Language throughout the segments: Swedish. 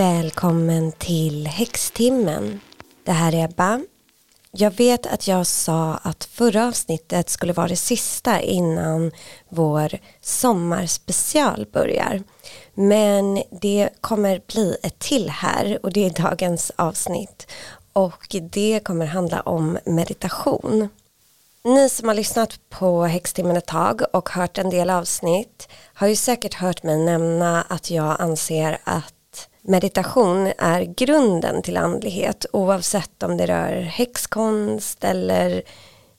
Välkommen till Häxtimmen. Det här är Ebba. Jag vet att jag sa att förra avsnittet skulle vara det sista innan vår sommarspecial börjar. Men det kommer bli ett till här och det är dagens avsnitt. Och det kommer handla om meditation. Ni som har lyssnat på Häxtimmen ett tag och hört en del avsnitt har ju säkert hört mig nämna att jag anser att meditation är grunden till andlighet oavsett om det rör häxkonst eller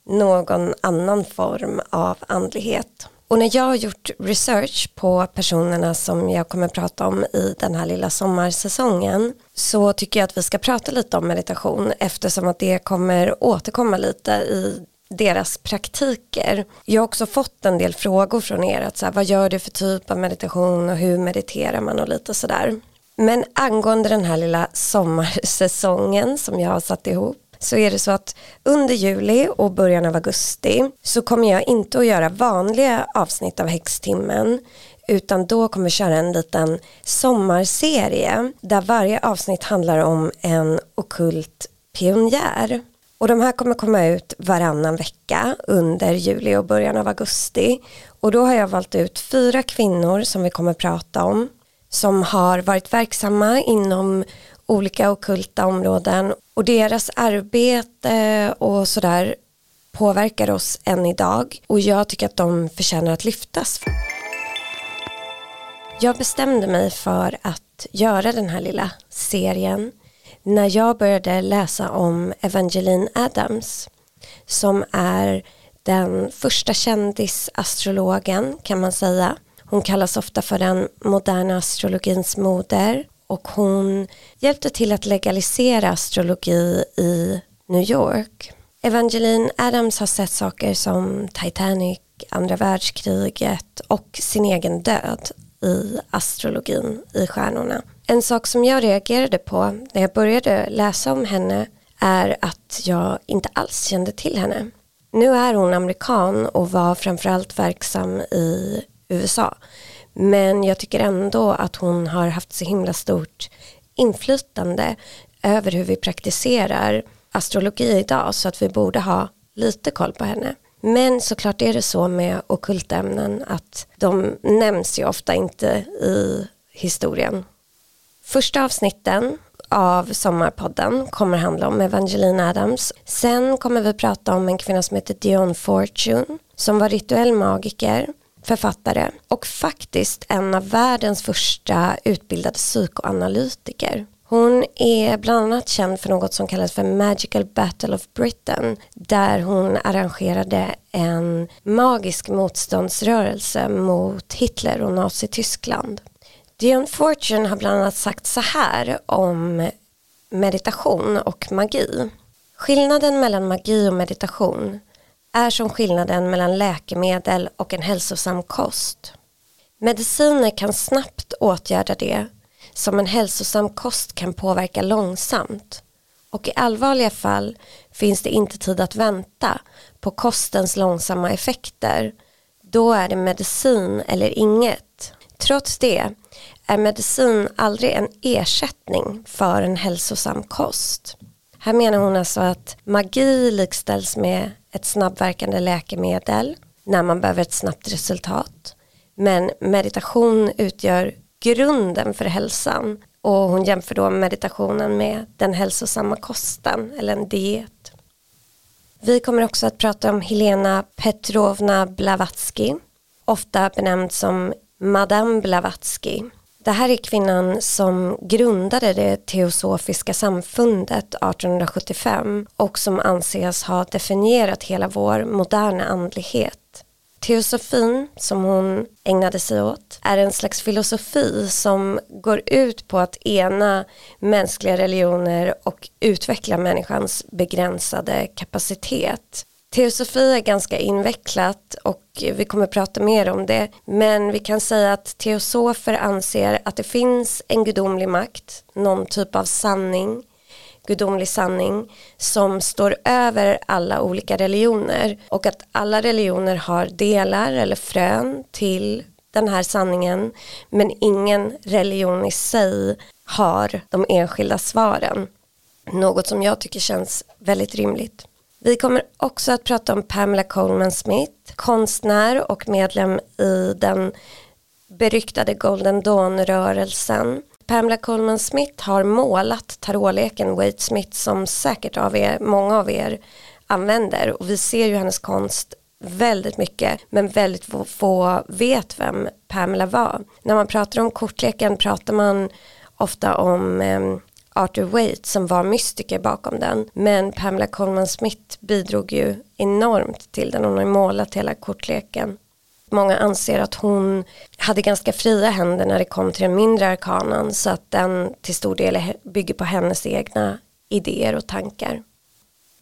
någon annan form av andlighet. Och när jag har gjort research på personerna som jag kommer prata om i den här lilla sommarsäsongen så tycker jag att vi ska prata lite om meditation eftersom att det kommer återkomma lite i deras praktiker. Jag har också fått en del frågor från er att så här, vad gör du för typ av meditation och hur mediterar man och lite sådär. Men angående den här lilla sommarsäsongen som jag har satt ihop så är det så att under juli och början av augusti så kommer jag inte att göra vanliga avsnitt av Häxtimmen utan då kommer vi köra en liten sommarserie där varje avsnitt handlar om en okult pionjär. Och de här kommer komma ut varannan vecka under juli och början av augusti. Och då har jag valt ut fyra kvinnor som vi kommer prata om som har varit verksamma inom olika okulta områden. Och deras arbete och sådär påverkar oss än idag. Och jag tycker att de förtjänar att lyftas. Jag bestämde mig för att göra den här lilla serien när jag började läsa om Evangeline Adams som är den första kändisastrologen kan man säga hon kallas ofta för den moderna astrologins moder och hon hjälpte till att legalisera astrologi i New York. Evangeline Adams har sett saker som Titanic, andra världskriget och sin egen död i astrologin, i stjärnorna. En sak som jag reagerade på när jag började läsa om henne är att jag inte alls kände till henne. Nu är hon amerikan och var framförallt verksam i USA. Men jag tycker ändå att hon har haft så himla stort inflytande över hur vi praktiserar astrologi idag så att vi borde ha lite koll på henne. Men såklart är det så med okulta ämnen att de nämns ju ofta inte i historien. Första avsnitten av Sommarpodden kommer handla om Evangeline Adams. Sen kommer vi prata om en kvinna som heter Dion Fortune som var rituell magiker författare och faktiskt en av världens första utbildade psykoanalytiker. Hon är bland annat känd för något som kallas för Magical Battle of Britain där hon arrangerade en magisk motståndsrörelse mot Hitler och Nazityskland. Dion Fortune har bland annat sagt så här om meditation och magi. Skillnaden mellan magi och meditation är som skillnaden mellan läkemedel och en hälsosam kost. Mediciner kan snabbt åtgärda det som en hälsosam kost kan påverka långsamt och i allvarliga fall finns det inte tid att vänta på kostens långsamma effekter. Då är det medicin eller inget. Trots det är medicin aldrig en ersättning för en hälsosam kost. Här menar hon alltså att magi likställs med ett snabbverkande läkemedel när man behöver ett snabbt resultat. Men meditation utgör grunden för hälsan och hon jämför då meditationen med den hälsosamma kosten eller en diet. Vi kommer också att prata om Helena Petrovna Blavatsky, ofta benämnd som Madame Blavatsky det här är kvinnan som grundade det teosofiska samfundet 1875 och som anses ha definierat hela vår moderna andlighet. Teosofin som hon ägnade sig åt är en slags filosofi som går ut på att ena mänskliga religioner och utveckla människans begränsade kapacitet. Teosofi är ganska invecklat och vi kommer prata mer om det. Men vi kan säga att teosofer anser att det finns en gudomlig makt, någon typ av sanning, gudomlig sanning som står över alla olika religioner och att alla religioner har delar eller frön till den här sanningen men ingen religion i sig har de enskilda svaren. Något som jag tycker känns väldigt rimligt. Vi kommer också att prata om Pamela Coleman Smith, konstnär och medlem i den beryktade Golden Dawn-rörelsen. Pamela Coleman Smith har målat tarotleken Wade Smith som säkert av er, många av er använder och vi ser ju hennes konst väldigt mycket men väldigt få vet vem Pamela var. När man pratar om kortleken pratar man ofta om eh, Arthur Waite som var mystiker bakom den men Pamela Coleman Smith bidrog ju enormt till den. Hon har målat hela kortleken. Många anser att hon hade ganska fria händer när det kom till den mindre arkanan så att den till stor del bygger på hennes egna idéer och tankar.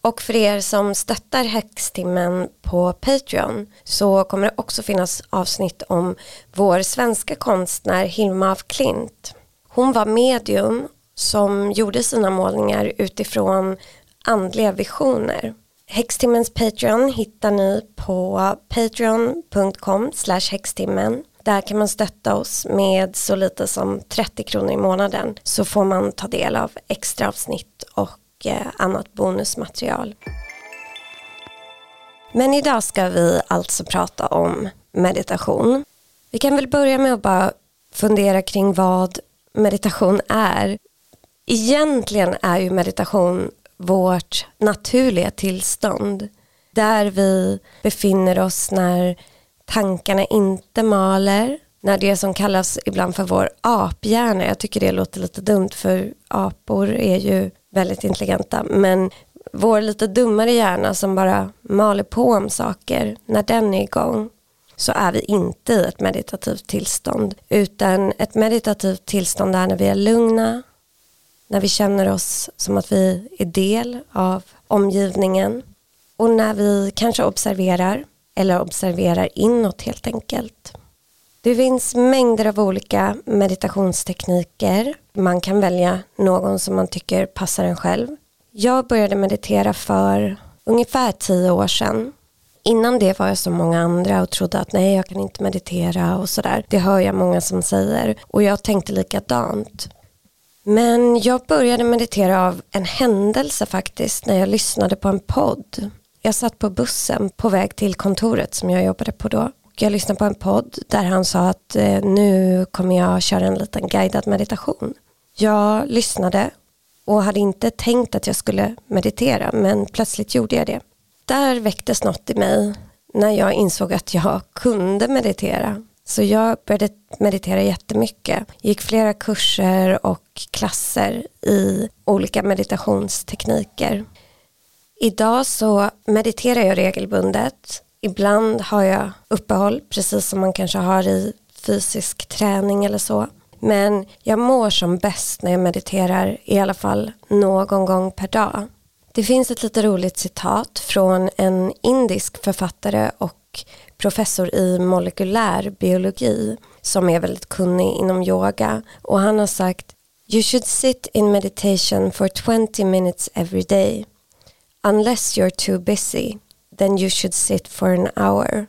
Och för er som stöttar Häxtimmen på Patreon så kommer det också finnas avsnitt om vår svenska konstnär Hilma af Klint. Hon var medium som gjorde sina målningar utifrån andliga visioner. Häxtimmens Patreon hittar ni på patreon.com häxtimmen. Där kan man stötta oss med så lite som 30 kronor i månaden så får man ta del av extra avsnitt och eh, annat bonusmaterial. Men idag ska vi alltså prata om meditation. Vi kan väl börja med att bara fundera kring vad meditation är. Egentligen är ju meditation vårt naturliga tillstånd. Där vi befinner oss när tankarna inte maler. När det som kallas ibland för vår aphjärna, jag tycker det låter lite dumt för apor är ju väldigt intelligenta, men vår lite dummare hjärna som bara maler på om saker, när den är igång så är vi inte i ett meditativt tillstånd utan ett meditativt tillstånd är när vi är lugna, när vi känner oss som att vi är del av omgivningen och när vi kanske observerar eller observerar inåt helt enkelt. Det finns mängder av olika meditationstekniker. Man kan välja någon som man tycker passar en själv. Jag började meditera för ungefär tio år sedan. Innan det var jag som många andra och trodde att nej jag kan inte meditera och sådär. Det hör jag många som säger och jag tänkte likadant. Men jag började meditera av en händelse faktiskt när jag lyssnade på en podd. Jag satt på bussen på väg till kontoret som jag jobbade på då. Jag lyssnade på en podd där han sa att eh, nu kommer jag köra en liten guidad meditation. Jag lyssnade och hade inte tänkt att jag skulle meditera men plötsligt gjorde jag det. Där väcktes något i mig när jag insåg att jag kunde meditera. Så jag började meditera jättemycket. Gick flera kurser och klasser i olika meditationstekniker. Idag så mediterar jag regelbundet. Ibland har jag uppehåll, precis som man kanske har i fysisk träning eller så. Men jag mår som bäst när jag mediterar i alla fall någon gång per dag. Det finns ett lite roligt citat från en indisk författare och professor i molekylär biologi som är väldigt kunnig inom yoga och han har sagt You should sit in meditation for 20 minutes every day unless you're too busy then you should sit for an hour.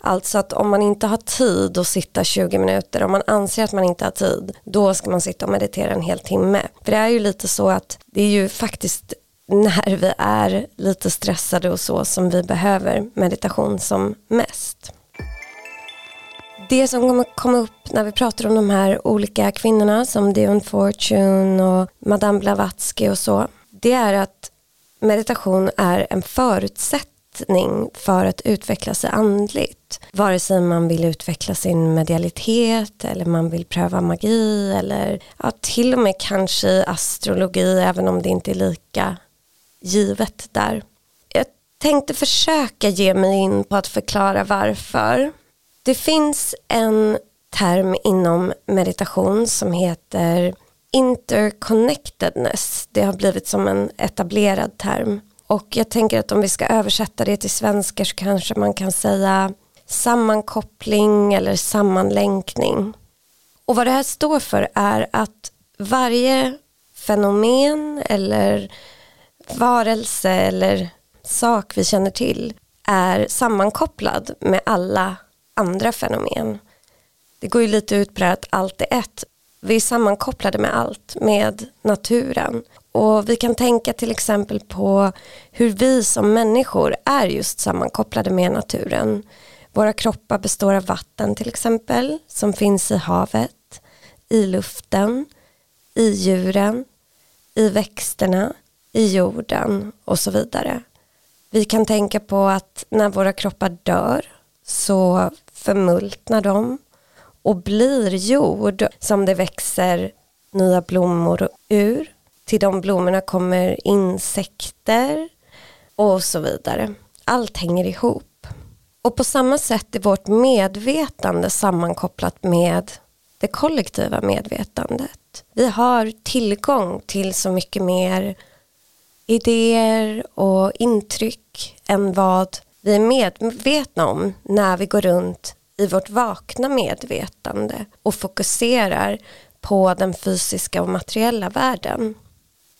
Alltså att om man inte har tid att sitta 20 minuter, om man anser att man inte har tid, då ska man sitta och meditera en hel timme. För det är ju lite så att det är ju faktiskt när vi är lite stressade och så som vi behöver meditation som mest. Det som kommer komma upp när vi pratar om de här olika kvinnorna som Dion Fortune och Madame Blavatsky och så, det är att meditation är en förutsättning för att utveckla sig andligt. Vare sig man vill utveckla sin medialitet eller man vill pröva magi eller ja, till och med kanske astrologi även om det inte är lika givet där. Jag tänkte försöka ge mig in på att förklara varför. Det finns en term inom meditation som heter interconnectedness. Det har blivit som en etablerad term. Och jag tänker att om vi ska översätta det till svenska så kanske man kan säga sammankoppling eller sammanlänkning. Och vad det här står för är att varje fenomen eller varelse eller sak vi känner till är sammankopplad med alla andra fenomen. Det går ju lite ut på det här att allt är ett. vi är sammankopplade med allt, med naturen. Och vi kan tänka till exempel på hur vi som människor är just sammankopplade med naturen. Våra kroppar består av vatten till exempel, som finns i havet, i luften, i djuren, i växterna, i jorden och så vidare. Vi kan tänka på att när våra kroppar dör så förmultnar de och blir jord som det växer nya blommor ur. Till de blommorna kommer insekter och så vidare. Allt hänger ihop. Och på samma sätt är vårt medvetande sammankopplat med det kollektiva medvetandet. Vi har tillgång till så mycket mer idéer och intryck än vad vi är medvetna om när vi går runt i vårt vakna medvetande och fokuserar på den fysiska och materiella världen.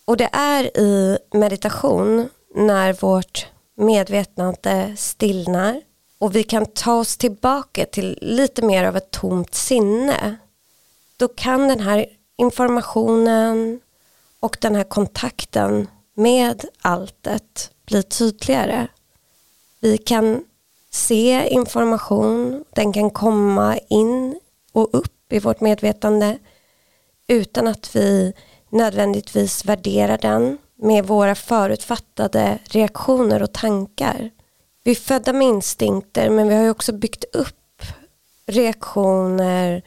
Och det är i meditation när vårt medvetande stillnar och vi kan ta oss tillbaka till lite mer av ett tomt sinne. Då kan den här informationen och den här kontakten med alltet blir tydligare. Vi kan se information, den kan komma in och upp i vårt medvetande utan att vi nödvändigtvis värderar den med våra förutfattade reaktioner och tankar. Vi är födda med instinkter men vi har ju också byggt upp reaktioner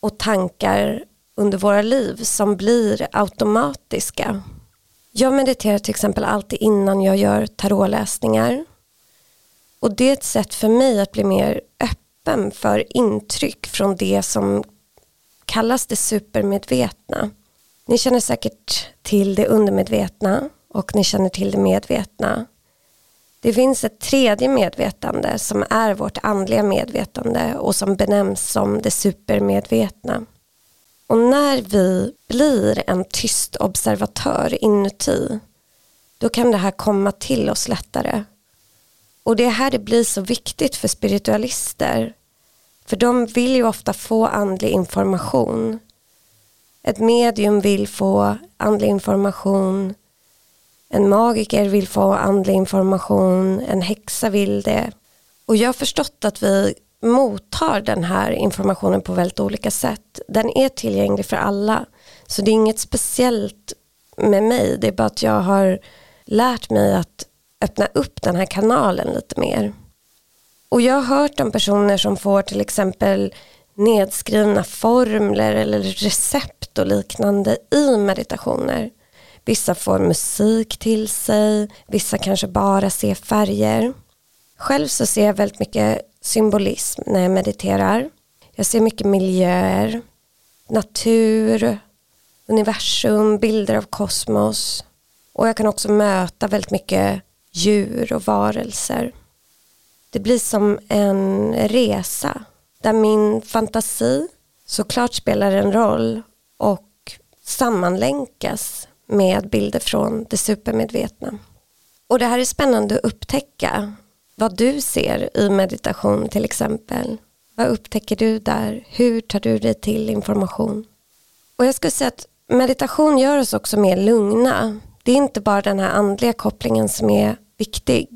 och tankar under våra liv som blir automatiska. Jag mediterar till exempel alltid innan jag gör tarotläsningar och det är ett sätt för mig att bli mer öppen för intryck från det som kallas det supermedvetna. Ni känner säkert till det undermedvetna och ni känner till det medvetna. Det finns ett tredje medvetande som är vårt andliga medvetande och som benämns som det supermedvetna. Och när vi blir en tyst observatör inuti då kan det här komma till oss lättare och det är här det blir så viktigt för spiritualister. För de vill ju ofta få andlig information. Ett medium vill få andlig information. En magiker vill få andlig information. En häxa vill det. Och jag har förstått att vi mottar den här informationen på väldigt olika sätt. Den är tillgänglig för alla. Så det är inget speciellt med mig. Det är bara att jag har lärt mig att öppna upp den här kanalen lite mer. Och jag har hört om personer som får till exempel nedskrivna formler eller recept och liknande i meditationer. Vissa får musik till sig, vissa kanske bara ser färger. Själv så ser jag väldigt mycket symbolism när jag mediterar. Jag ser mycket miljöer, natur, universum, bilder av kosmos. Och jag kan också möta väldigt mycket djur och varelser. Det blir som en resa där min fantasi såklart spelar en roll och sammanlänkas med bilder från det supermedvetna. Och det här är spännande att upptäcka vad du ser i meditation till exempel. Vad upptäcker du där? Hur tar du dig till information? Och jag skulle säga att meditation gör oss också mer lugna. Det är inte bara den här andliga kopplingen som är viktig.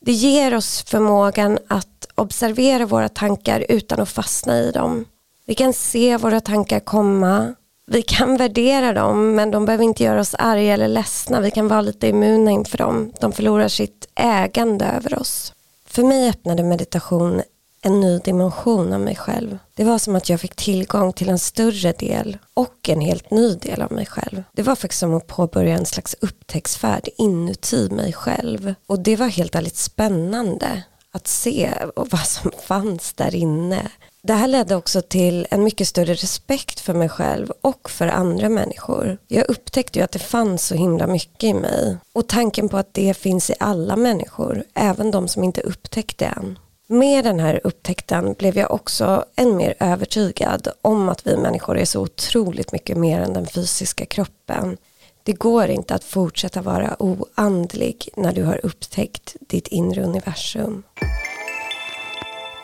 Det ger oss förmågan att observera våra tankar utan att fastna i dem. Vi kan se våra tankar komma. Vi kan värdera dem men de behöver inte göra oss arga eller ledsna. Vi kan vara lite immuna inför dem. De förlorar sitt ägande över oss. För mig öppnade meditation en ny dimension av mig själv. Det var som att jag fick tillgång till en större del och en helt ny del av mig själv. Det var faktiskt som att påbörja en slags upptäcktsfärd inuti mig själv. Och det var helt ärligt spännande att se vad som fanns där inne. Det här ledde också till en mycket större respekt för mig själv och för andra människor. Jag upptäckte ju att det fanns så himla mycket i mig. Och tanken på att det finns i alla människor, även de som inte upptäckt det än. Med den här upptäckten blev jag också än mer övertygad om att vi människor är så otroligt mycket mer än den fysiska kroppen. Det går inte att fortsätta vara oandlig när du har upptäckt ditt inre universum.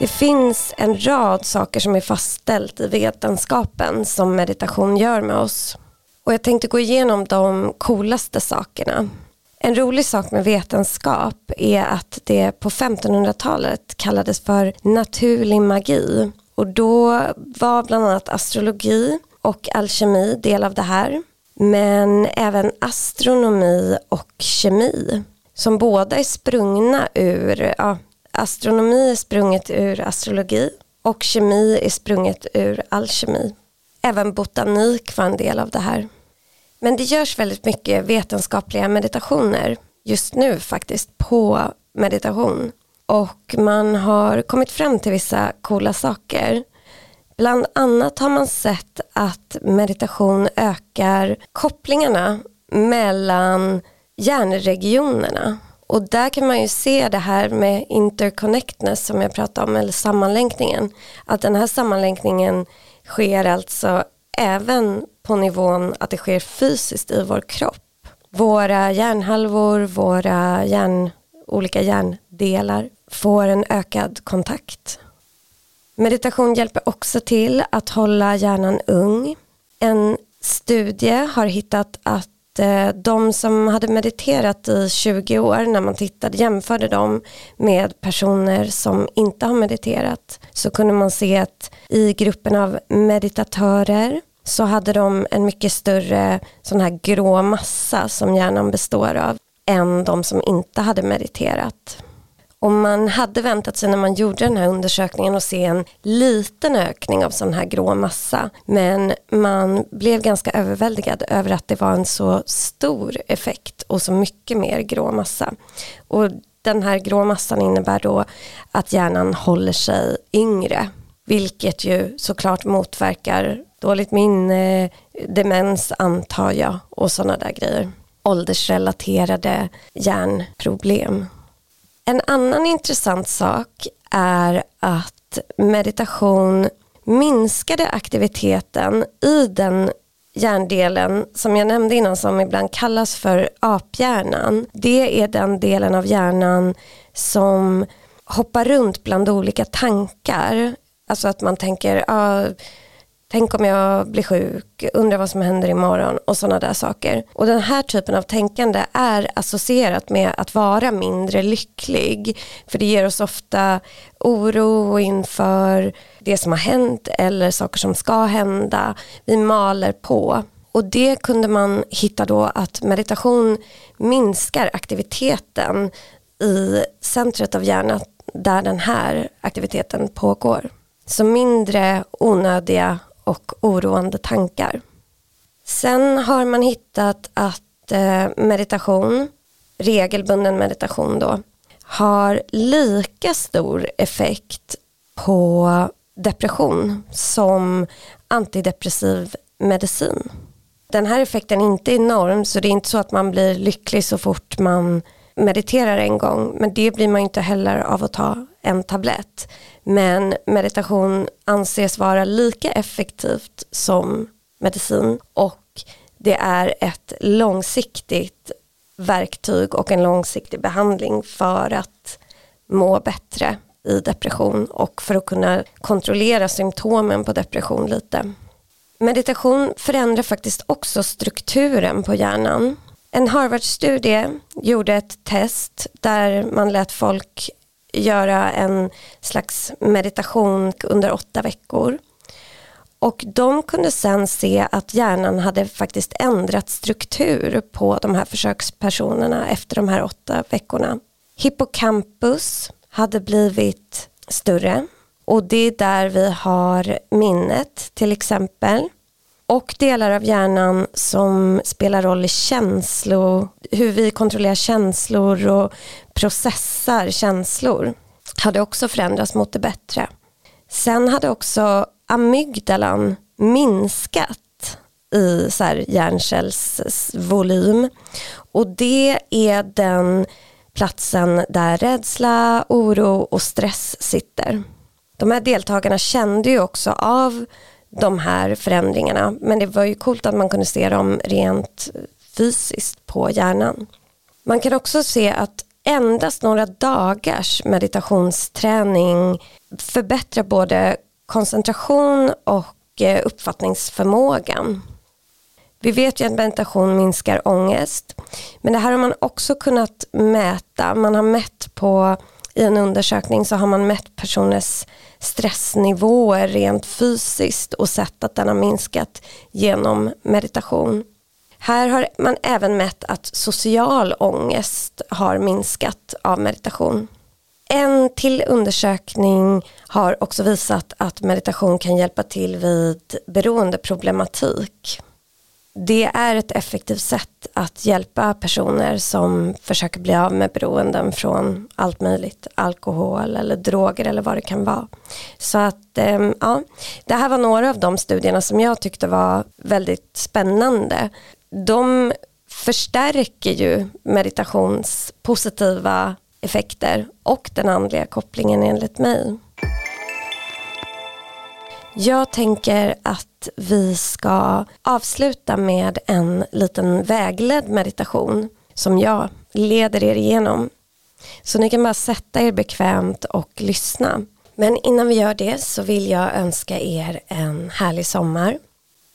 Det finns en rad saker som är fastställt i vetenskapen som meditation gör med oss. Och jag tänkte gå igenom de coolaste sakerna. En rolig sak med vetenskap är att det på 1500-talet kallades för naturlig magi. Och då var bland annat astrologi och alkemi del av det här. Men även astronomi och kemi som båda är sprungna ur, ja, astronomi är sprunget ur astrologi och kemi är sprunget ur alkemi. Även botanik var en del av det här. Men det görs väldigt mycket vetenskapliga meditationer just nu faktiskt på meditation. Och man har kommit fram till vissa coola saker. Bland annat har man sett att meditation ökar kopplingarna mellan hjärnregionerna. Och där kan man ju se det här med interconnectness som jag pratade om, eller sammanlänkningen. Att den här sammanlänkningen sker alltså även på nivån att det sker fysiskt i vår kropp. Våra hjärnhalvor, våra hjärn, olika hjärndelar får en ökad kontakt. Meditation hjälper också till att hålla hjärnan ung. En studie har hittat att Eh, de som hade mediterat i 20 år när man tittade, jämförde dem med personer som inte har mediterat så kunde man se att i gruppen av meditatörer så hade de en mycket större sån här grå massa som hjärnan består av än de som inte hade mediterat. Och man hade väntat sig när man gjorde den här undersökningen att se en liten ökning av sån här grå massa. Men man blev ganska överväldigad över att det var en så stor effekt och så mycket mer grå massa. Och den här grå massan innebär då att hjärnan håller sig yngre. Vilket ju såklart motverkar dåligt minne, demens antar jag och sådana där grejer. Åldersrelaterade hjärnproblem. En annan intressant sak är att meditation minskade aktiviteten i den hjärndelen som jag nämnde innan som ibland kallas för aphjärnan. Det är den delen av hjärnan som hoppar runt bland olika tankar. Alltså att man tänker, ah, tänk om jag blir sjuk, undrar vad som händer imorgon och sådana där saker. Och den här typen av tänkande är associerat med att vara mindre lycklig. För det ger oss ofta oro inför det som har hänt eller saker som ska hända. Vi maler på. Och det kunde man hitta då att meditation minskar aktiviteten i centret av hjärnan där den här aktiviteten pågår. Så mindre onödiga och oroande tankar. Sen har man hittat att eh, meditation, regelbunden meditation då, har lika stor effekt på depression som antidepressiv medicin. Den här effekten är inte enorm så det är inte så att man blir lycklig så fort man mediterar en gång men det blir man inte heller av att ta en tablett. Men meditation anses vara lika effektivt som medicin och det är ett långsiktigt verktyg och en långsiktig behandling för att må bättre i depression och för att kunna kontrollera symptomen på depression lite. Meditation förändrar faktiskt också strukturen på hjärnan. En Harvard-studie gjorde ett test där man lät folk göra en slags meditation under åtta veckor. Och de kunde sen se att hjärnan hade faktiskt ändrat struktur på de här försökspersonerna efter de här åtta veckorna. Hippocampus hade blivit större och det är där vi har minnet till exempel och delar av hjärnan som spelar roll i känslor, hur vi kontrollerar känslor och processar känslor hade också förändrats mot det bättre. Sen hade också amygdalan minskat i så här hjärncellsvolym och det är den platsen där rädsla, oro och stress sitter. De här deltagarna kände ju också av de här förändringarna. Men det var ju coolt att man kunde se dem rent fysiskt på hjärnan. Man kan också se att endast några dagars meditationsträning förbättrar både koncentration och eh, uppfattningsförmågan. Vi vet ju att meditation minskar ångest, men det här har man också kunnat mäta. Man har mätt på, i en undersökning så har man mätt personers stressnivåer rent fysiskt och sett att den har minskat genom meditation. Här har man även mätt att social ångest har minskat av meditation. En till undersökning har också visat att meditation kan hjälpa till vid beroendeproblematik. Det är ett effektivt sätt att hjälpa personer som försöker bli av med beroenden från allt möjligt, alkohol eller droger eller vad det kan vara. Så att ehm, ja, det här var några av de studierna som jag tyckte var väldigt spännande. De förstärker ju meditations positiva effekter och den andliga kopplingen enligt mig. Jag tänker att vi ska avsluta med en liten vägledd meditation som jag leder er igenom. Så ni kan bara sätta er bekvämt och lyssna. Men innan vi gör det så vill jag önska er en härlig sommar.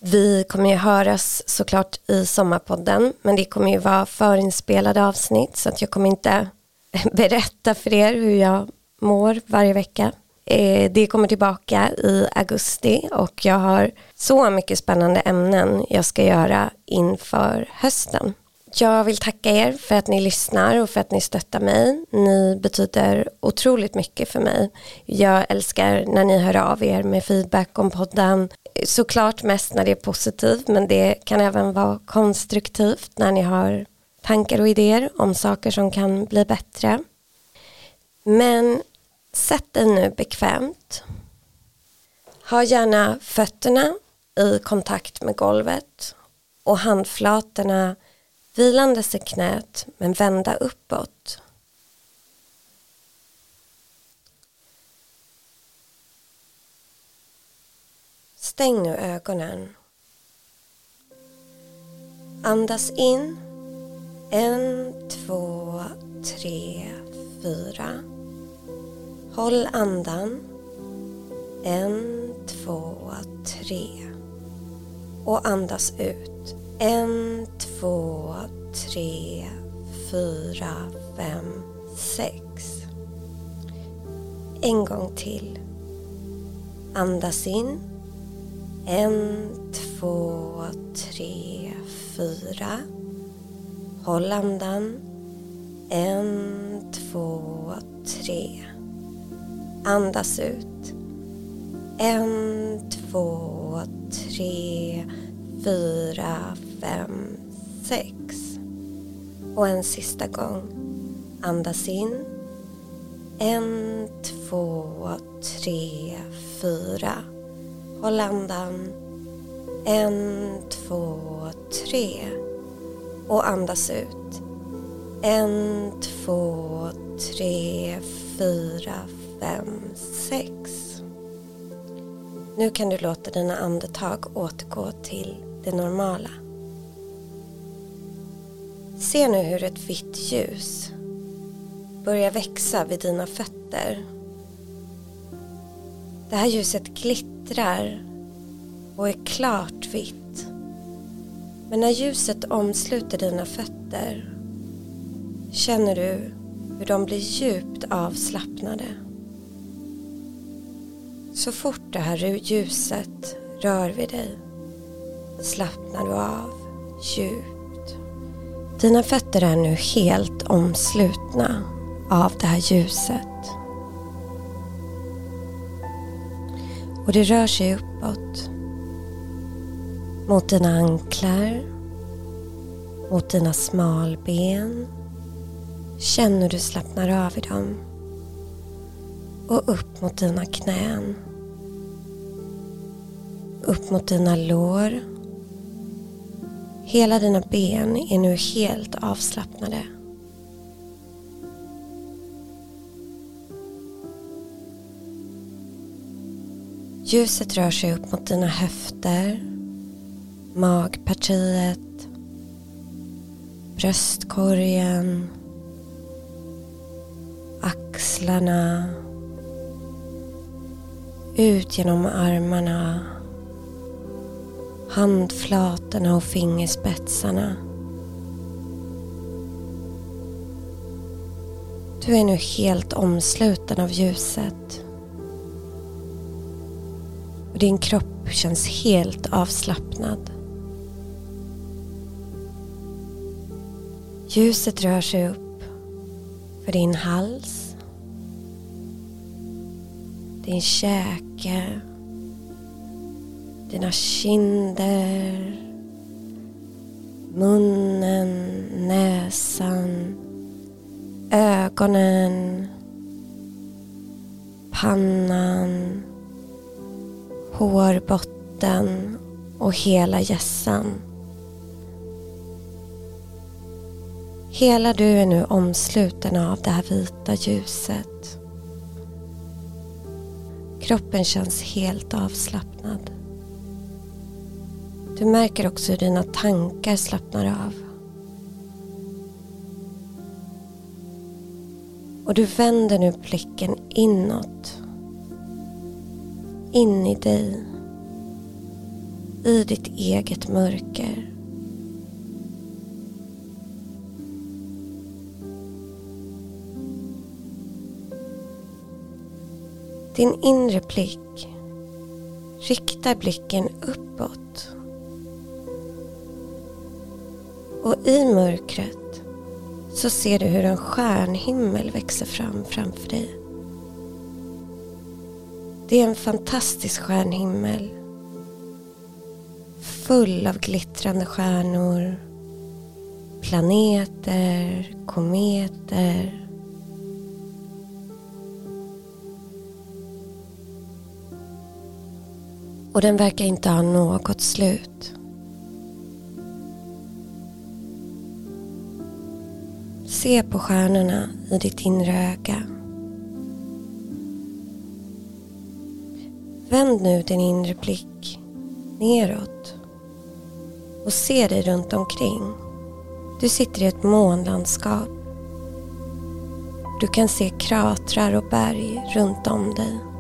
Vi kommer ju höras såklart i sommarpodden men det kommer ju vara förinspelade avsnitt så att jag kommer inte berätta för er hur jag mår varje vecka. Eh, det kommer tillbaka i augusti och jag har så mycket spännande ämnen jag ska göra inför hösten. Jag vill tacka er för att ni lyssnar och för att ni stöttar mig. Ni betyder otroligt mycket för mig. Jag älskar när ni hör av er med feedback om podden. Såklart mest när det är positivt men det kan även vara konstruktivt när ni har tankar och idéer om saker som kan bli bättre. Men sätt dig nu bekvämt. Ha gärna fötterna i kontakt med golvet och handflatorna vilandes i knät men vända uppåt. Stäng nu ögonen. Andas in en, två, tre, fyra. Håll andan. En, två, tre. Och andas ut. En, två, tre, fyra, fem, sex. En gång till. Andas in. En, två, tre, fyra. Håll andan. En, två, tre. Andas ut. En, två, tre, fyra, fem, sex. Och en sista gång. Andas in. En, två, tre, fyra. Håll andan. En, två, tre och andas ut. En, två, tre, fyra, fem, sex. Nu kan du låta dina andetag återgå till det normala. Se nu hur ett vitt ljus börjar växa vid dina fötter. Det här ljuset glittrar och är klart vitt. Men när ljuset omsluter dina fötter känner du hur de blir djupt avslappnade. Så fort det här ljuset rör vid dig slappnar du av djupt. Dina fötter är nu helt omslutna av det här ljuset. Och det rör sig uppåt mot dina anklar, mot dina smalben. Känn hur du slappnar av i dem. Och upp mot dina knän. Upp mot dina lår. Hela dina ben är nu helt avslappnade. Ljuset rör sig upp mot dina höfter magpartiet, bröstkorgen, axlarna. Ut genom armarna. Handflatorna och fingerspetsarna. Du är nu helt omsluten av ljuset. Och din kropp känns helt avslappnad. Ljuset rör sig upp för din hals, din mage. dina kinder, munnen, näsan, ögonen, pannan, hårbotten och hela hjässan. Hela du är nu omsluten av det här vita ljuset. Kroppen känns helt avslappnad. Du märker också hur dina tankar slappnar av. Och du vänder nu blicken inåt. In i dig. I ditt eget mörker. Din inre blick riktar blicken uppåt. Och i mörkret så ser du hur en stjärnhimmel växer fram framför dig. Det är en fantastisk stjärnhimmel. Full av glittrande stjärnor, planeter, kometer Och den verkar inte ha något slut. Se på stjärnorna i ditt inre öga. Vänd nu din inre blick neråt och se dig runt omkring. Du sitter i ett månlandskap. Du kan se kratrar och berg runt om dig.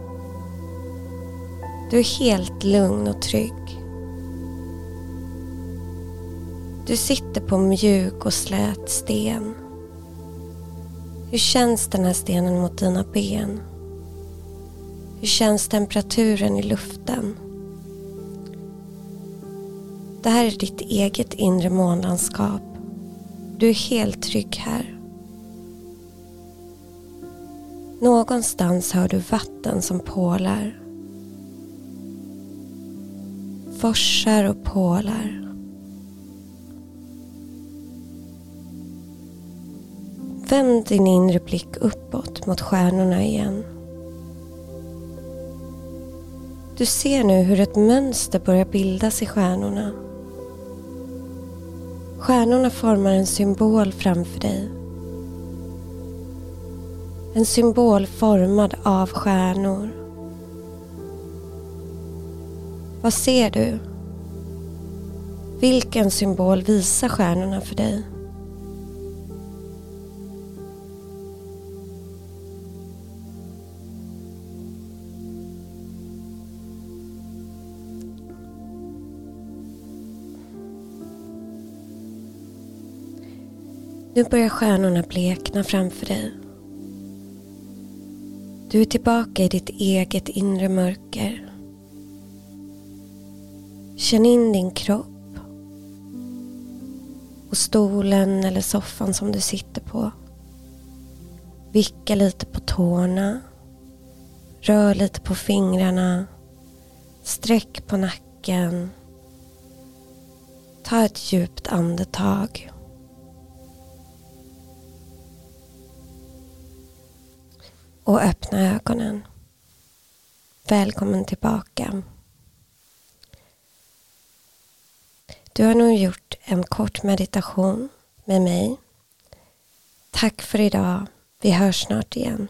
Du är helt lugn och trygg. Du sitter på mjuk och slät sten. Hur känns den här stenen mot dina ben? Hur känns temperaturen i luften? Det här är ditt eget inre månlandskap. Du är helt trygg här. Någonstans hör du vatten som pålar forsar och pålar. Vänd din inre blick uppåt mot stjärnorna igen. Du ser nu hur ett mönster börjar bildas i stjärnorna. Stjärnorna formar en symbol framför dig. En symbol formad av stjärnor. Vad ser du? Vilken symbol visar stjärnorna för dig? Nu börjar stjärnorna blekna framför dig. Du är tillbaka i ditt eget inre mörker. Känn in din kropp och stolen eller soffan som du sitter på. Vicka lite på tårna. Rör lite på fingrarna. Sträck på nacken. Ta ett djupt andetag. Och öppna ögonen. Välkommen tillbaka. Du har nu gjort en kort meditation med mig. Tack för idag. Vi hörs snart igen.